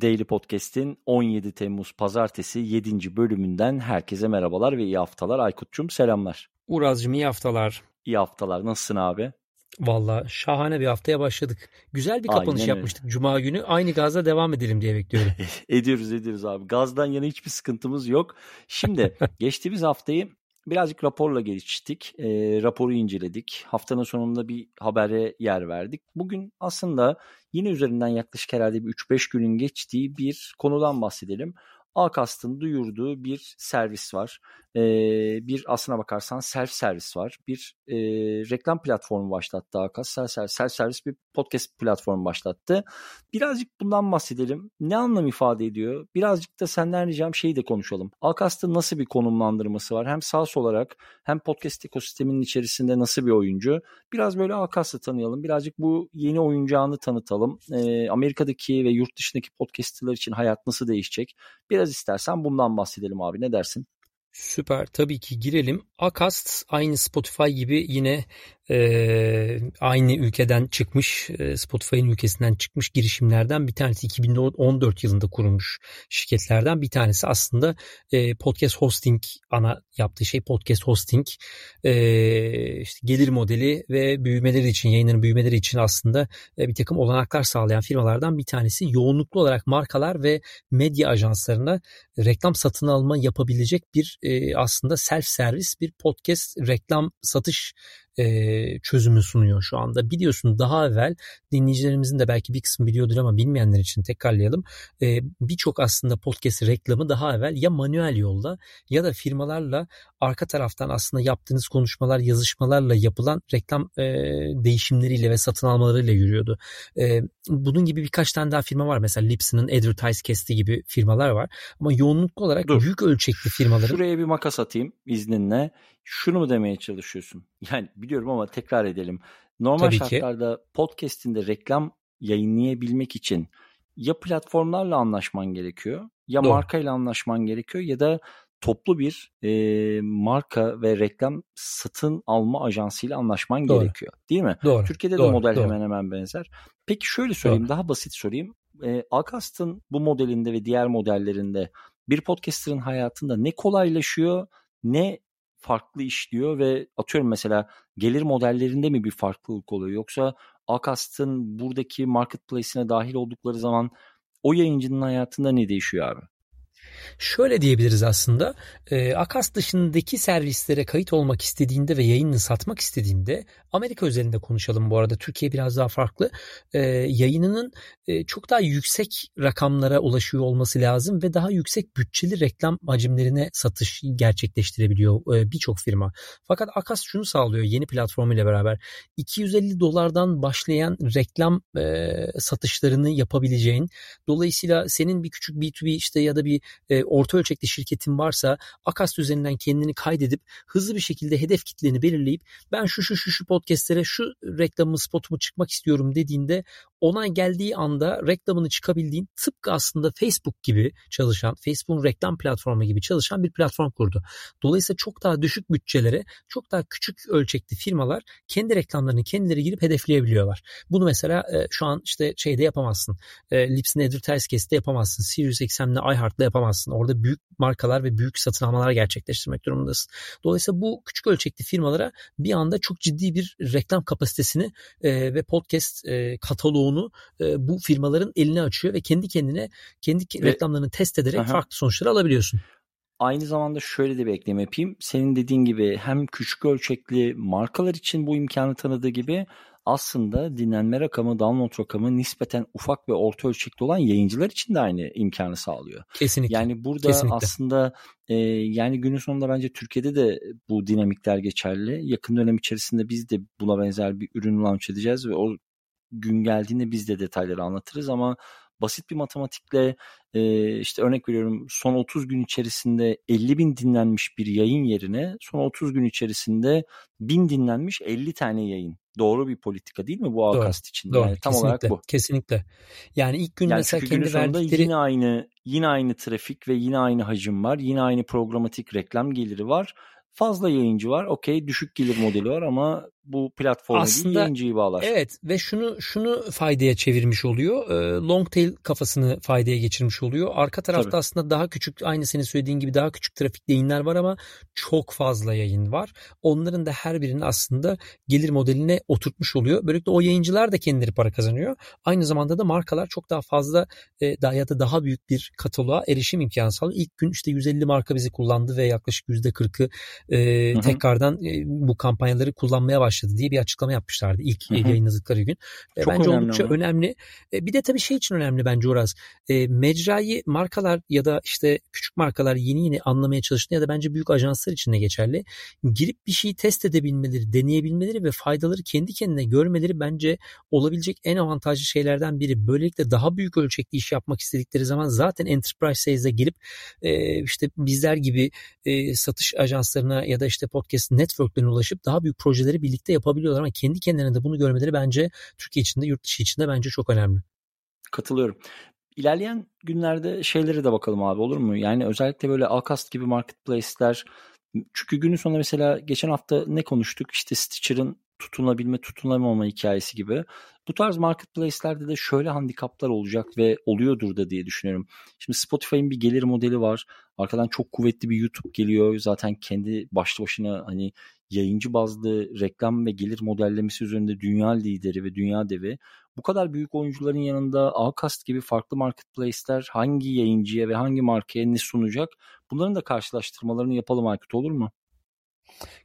Daily Podcast'in 17 Temmuz Pazartesi 7. bölümünden herkese merhabalar ve iyi haftalar. Aykut'cum selamlar. Uraz'cığım iyi haftalar. İyi haftalar. Nasılsın abi? Valla şahane bir haftaya başladık. Güzel bir kapanış Aynen yapmıştık öyle. Cuma günü. Aynı gazla devam edelim diye bekliyorum. ediyoruz ediyoruz abi. Gazdan yana hiçbir sıkıntımız yok. Şimdi geçtiğimiz haftayı birazcık raporla geçtik. E, raporu inceledik. Haftanın sonunda bir habere yer verdik. Bugün aslında yine üzerinden yaklaşık herhalde bir 3-5 günün geçtiği bir konudan bahsedelim. Akast'ın duyurduğu bir servis var e, bir aslına bakarsan self servis var. Bir e, reklam platformu başlattı Akas. Self, self, servis bir podcast platformu başlattı. Birazcık bundan bahsedelim. Ne anlam ifade ediyor? Birazcık da senden ricam şeyi de konuşalım. Akast'ın nasıl bir konumlandırması var? Hem sağ olarak hem podcast ekosisteminin içerisinde nasıl bir oyuncu? Biraz böyle Akas'ı tanıyalım. Birazcık bu yeni oyuncağını tanıtalım. E, Amerika'daki ve yurt dışındaki podcastçılar için hayat nasıl değişecek? Biraz istersen bundan bahsedelim abi. Ne dersin? Süper tabii ki girelim. Acast aynı Spotify gibi yine e, aynı ülkeden çıkmış e, Spotify'ın ülkesinden çıkmış girişimlerden bir tanesi. 2014 yılında kurulmuş şirketlerden bir tanesi. Aslında e, podcast hosting ana yaptığı şey podcast hosting. E, işte gelir modeli ve büyümeleri için yayınların büyümeleri için aslında e, bir takım olanaklar sağlayan firmalardan bir tanesi. Yoğunluklu olarak markalar ve medya ajanslarına reklam satın alma yapabilecek bir e, aslında self servis bir podcast reklam satış e, çözümü sunuyor şu anda. Biliyorsun daha evvel dinleyicilerimizin de belki bir kısmı biliyordur ama bilmeyenler için tekrarlayalım. E, Birçok aslında podcast reklamı daha evvel ya manuel yolda ya da firmalarla arka taraftan aslında yaptığınız konuşmalar, yazışmalarla yapılan reklam e, değişimleriyle ve satın almalarıyla yürüyordu. E, bunun gibi birkaç tane daha firma var. Mesela Lipson'ın Advertise Cast'i gibi firmalar var. Ama yoğunluklu olarak Dur. büyük ölçekli firmaların... Şuraya bir makas atayım izninle. Şunu mu demeye çalışıyorsun? Yani biliyorum ama tekrar edelim. Normal Tabii şartlarda ki. podcast'inde reklam yayınlayabilmek için ya platformlarla anlaşman gerekiyor ya Doğru. markayla anlaşman gerekiyor ya da toplu bir e, marka ve reklam satın alma ajansıyla anlaşman doğru. gerekiyor. Değil mi? Doğru. Türkiye'de doğru, de model doğru. hemen hemen benzer. Peki şöyle söyleyeyim doğru. daha basit sorayım. E, Acast'ın bu modelinde ve diğer modellerinde bir podcaster'ın hayatında ne kolaylaşıyor ne farklı işliyor ve atıyorum mesela gelir modellerinde mi bir farklılık oluyor yoksa Acast'ın buradaki marketplace'ine dahil oldukları zaman o yayıncının hayatında ne değişiyor abi? Şöyle diyebiliriz aslında. E, Akas dışındaki servislere kayıt olmak istediğinde ve yayınını satmak istediğinde Amerika özelinde konuşalım bu arada. Türkiye biraz daha farklı. E, yayınının e, çok daha yüksek rakamlara ulaşıyor olması lazım ve daha yüksek bütçeli reklam hacimlerine satış gerçekleştirebiliyor e, birçok firma. Fakat Akas şunu sağlıyor yeni platformu ile beraber. 250 dolardan başlayan reklam e, satışlarını yapabileceğin dolayısıyla senin bir küçük B2B işte ya da bir e, orta ölçekli şirketin varsa Akast üzerinden kendini kaydedip hızlı bir şekilde hedef kitleni belirleyip ben şu şu şu şu podcastlere şu reklamımı spotumu çıkmak istiyorum dediğinde onay geldiği anda reklamını çıkabildiğin tıpkı aslında Facebook gibi çalışan, Facebook'un reklam platformu gibi çalışan bir platform kurdu. Dolayısıyla çok daha düşük bütçelere, çok daha küçük ölçekli firmalar kendi reklamlarını kendileri girip hedefleyebiliyorlar. Bunu mesela e, şu an işte şeyde yapamazsın. E, Lips'in Advertise Cast'te yapamazsın. Sirius XM'le iHeart'la yapamazsın. Orada büyük markalar ve büyük satın almalar gerçekleştirmek durumundasın. Dolayısıyla bu küçük ölçekli firmalara bir anda çok ciddi bir reklam kapasitesini e, ve podcast e, kataloğunu onu e, bu firmaların eline açıyor ve kendi kendine kendi ve, reklamlarını test ederek aha. farklı sonuçları alabiliyorsun. Aynı zamanda şöyle de bir ekleme yapayım. Senin dediğin gibi hem küçük ölçekli markalar için bu imkanı tanıdığı gibi aslında dinlenme rakamı, download rakamı nispeten ufak ve orta ölçekli olan yayıncılar için de aynı imkanı sağlıyor. Kesinlikle. Yani burada Kesinlikle. aslında e, yani günün sonunda bence Türkiye'de de bu dinamikler geçerli. Yakın dönem içerisinde biz de buna benzer bir ürün launch edeceğiz ve o gün geldiğinde biz de detayları anlatırız ama basit bir matematikle e, işte örnek veriyorum son 30 gün içerisinde 50 bin dinlenmiş bir yayın yerine son 30 gün içerisinde bin dinlenmiş 50 tane yayın. Doğru bir politika değil mi bu Akast için? Doğru, yani tam olarak bu. Kesinlikle. Yani ilk gün yani mesela kendi verdikleri yine aynı yine aynı trafik ve yine aynı hacim var. Yine aynı programatik reklam geliri var. Fazla yayıncı var. Okey düşük gelir modeli var ama bu platformu Aslında, yayıncıyı bağlar. Evet ve şunu şunu faydaya çevirmiş oluyor. E, long tail kafasını faydaya geçirmiş oluyor. Arka tarafta Tabii. aslında daha küçük aynı senin söylediğin gibi daha küçük trafik yayınlar var ama çok fazla yayın var. Onların da her birinin aslında gelir modeline oturtmuş oluyor. Böylelikle o yayıncılar da kendileri para kazanıyor. Aynı zamanda da markalar çok daha fazla e, daha ya da daha büyük bir kataloğa erişim imkanı sağlıyor. İlk gün işte 150 marka bizi kullandı ve yaklaşık %40'ı e, tekrardan e, bu kampanyaları kullanmaya başladı diye bir açıklama yapmışlardı ilk hı hı. yayınladıkları gün. Çok bence önemli oldukça ama. önemli. E, bir de tabii şey için önemli bence Uraz. E, mecrayı markalar ya da işte küçük markalar yeni yeni anlamaya çalıştığında ya da bence büyük ajanslar için de geçerli. Girip bir şeyi test edebilmeleri, deneyebilmeleri ve faydaları kendi kendine görmeleri bence olabilecek en avantajlı şeylerden biri. Böylelikle daha büyük ölçekli iş yapmak istedikleri zaman zaten enterprise sales'e gelip e, işte bizler gibi satış ajanslarına ya da işte podcast networklerine ulaşıp daha büyük projeleri birlikte yapabiliyorlar ama kendi kendilerine de bunu görmeleri bence Türkiye içinde, yurt dışı içinde bence çok önemli. Katılıyorum. İlerleyen günlerde şeylere de bakalım abi olur mu? Yani özellikle böyle Alcast gibi marketplace'ler çünkü günün sonunda mesela geçen hafta ne konuştuk? İşte Stitcher'ın tutunabilme, tutunamama hikayesi gibi. Bu tarz marketplace'lerde de şöyle handikaplar olacak ve oluyordur da diye düşünüyorum. Şimdi Spotify'ın bir gelir modeli var. Arkadan çok kuvvetli bir YouTube geliyor. Zaten kendi başlı başına hani yayıncı bazlı reklam ve gelir modellemesi üzerinde dünya lideri ve dünya devi. Bu kadar büyük oyuncuların yanında Acast gibi farklı marketplace'ler hangi yayıncıya ve hangi markaya ne sunacak? Bunların da karşılaştırmalarını yapalım Aykut olur mu?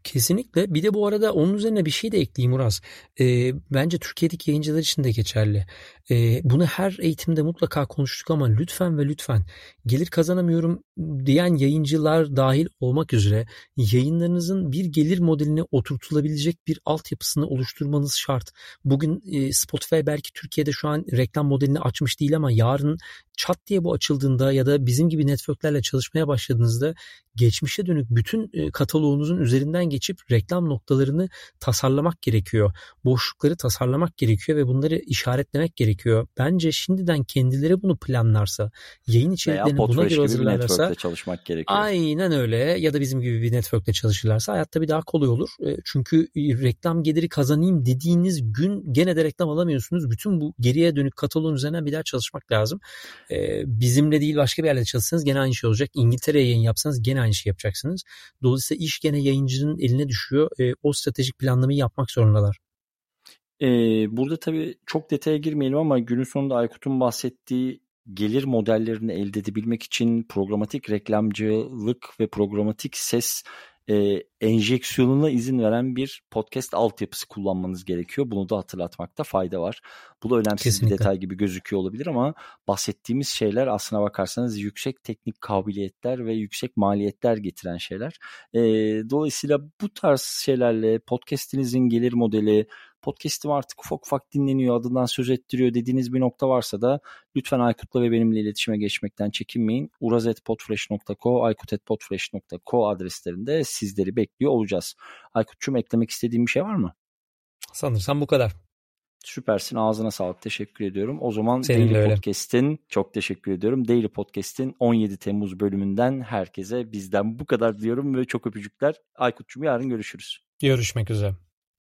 Kesinlikle. Bir de bu arada onun üzerine bir şey de ekleyeyim Uraz. E, bence Türkiye'deki yayıncılar için de geçerli. E, bunu her eğitimde mutlaka konuştuk ama lütfen ve lütfen gelir kazanamıyorum diyen yayıncılar dahil olmak üzere yayınlarınızın bir gelir modeline oturtulabilecek bir altyapısını oluşturmanız şart. Bugün e, Spotify belki Türkiye'de şu an reklam modelini açmış değil ama yarın çat diye bu açıldığında ya da bizim gibi networklerle çalışmaya başladığınızda geçmişe dönük bütün e, kataloğunuzun üzerinden geçip reklam noktalarını tasarlamak gerekiyor. Boşlukları tasarlamak gerekiyor ve bunları işaretlemek gerekiyor. Bence şimdiden kendileri bunu planlarsa, yayın içeriklerini buna göre hazırlarlarsa çalışmak gerekiyor. Aynen öyle ya da bizim gibi bir networkle çalışırlarsa hayatta bir daha kolay olur. E, çünkü reklam geliri kazanayım dediğiniz gün gene de reklam alamıyorsunuz. Bütün bu geriye dönük kataloğun üzerine bir daha çalışmak lazım. E, bizimle değil başka bir yerde çalışsanız gene aynı şey olacak. İngiltere'ye yayın yapsanız gene aynı şey yapacaksınız. Dolayısıyla iş gene yayıncının eline düşüyor. E, o stratejik planlamayı yapmak zorundalar. Ee, burada tabii çok detaya girmeyelim ama günün sonunda Aykut'un bahsettiği gelir modellerini elde edebilmek için programatik reklamcılık ve programatik ses e, enjeksiyonuna izin veren bir podcast altyapısı kullanmanız gerekiyor. Bunu da hatırlatmakta fayda var. Bu da önemsiz Kesinlikle. bir detay gibi gözüküyor olabilir ama bahsettiğimiz şeyler aslına bakarsanız yüksek teknik kabiliyetler ve yüksek maliyetler getiren şeyler. E, dolayısıyla bu tarz şeylerle podcast'inizin gelir modeli, podcast'im artık ufak ufak dinleniyor, adından söz ettiriyor dediğiniz bir nokta varsa da lütfen Aykut'la ve benimle iletişime geçmekten çekinmeyin. urazetpodfresh.co, aykut.podfresh.co adreslerinde sizleri bekliyor olacağız. Aykut'cum eklemek istediğim bir şey var mı? Sanırsam bu kadar. Süpersin. Ağzına sağlık. Teşekkür ediyorum. O zaman Senin Daily öyle. Podcast'in çok teşekkür ediyorum. Daily Podcast'in 17 Temmuz bölümünden herkese bizden bu kadar diyorum ve çok öpücükler. Aykut'cum yarın görüşürüz. Görüşmek üzere.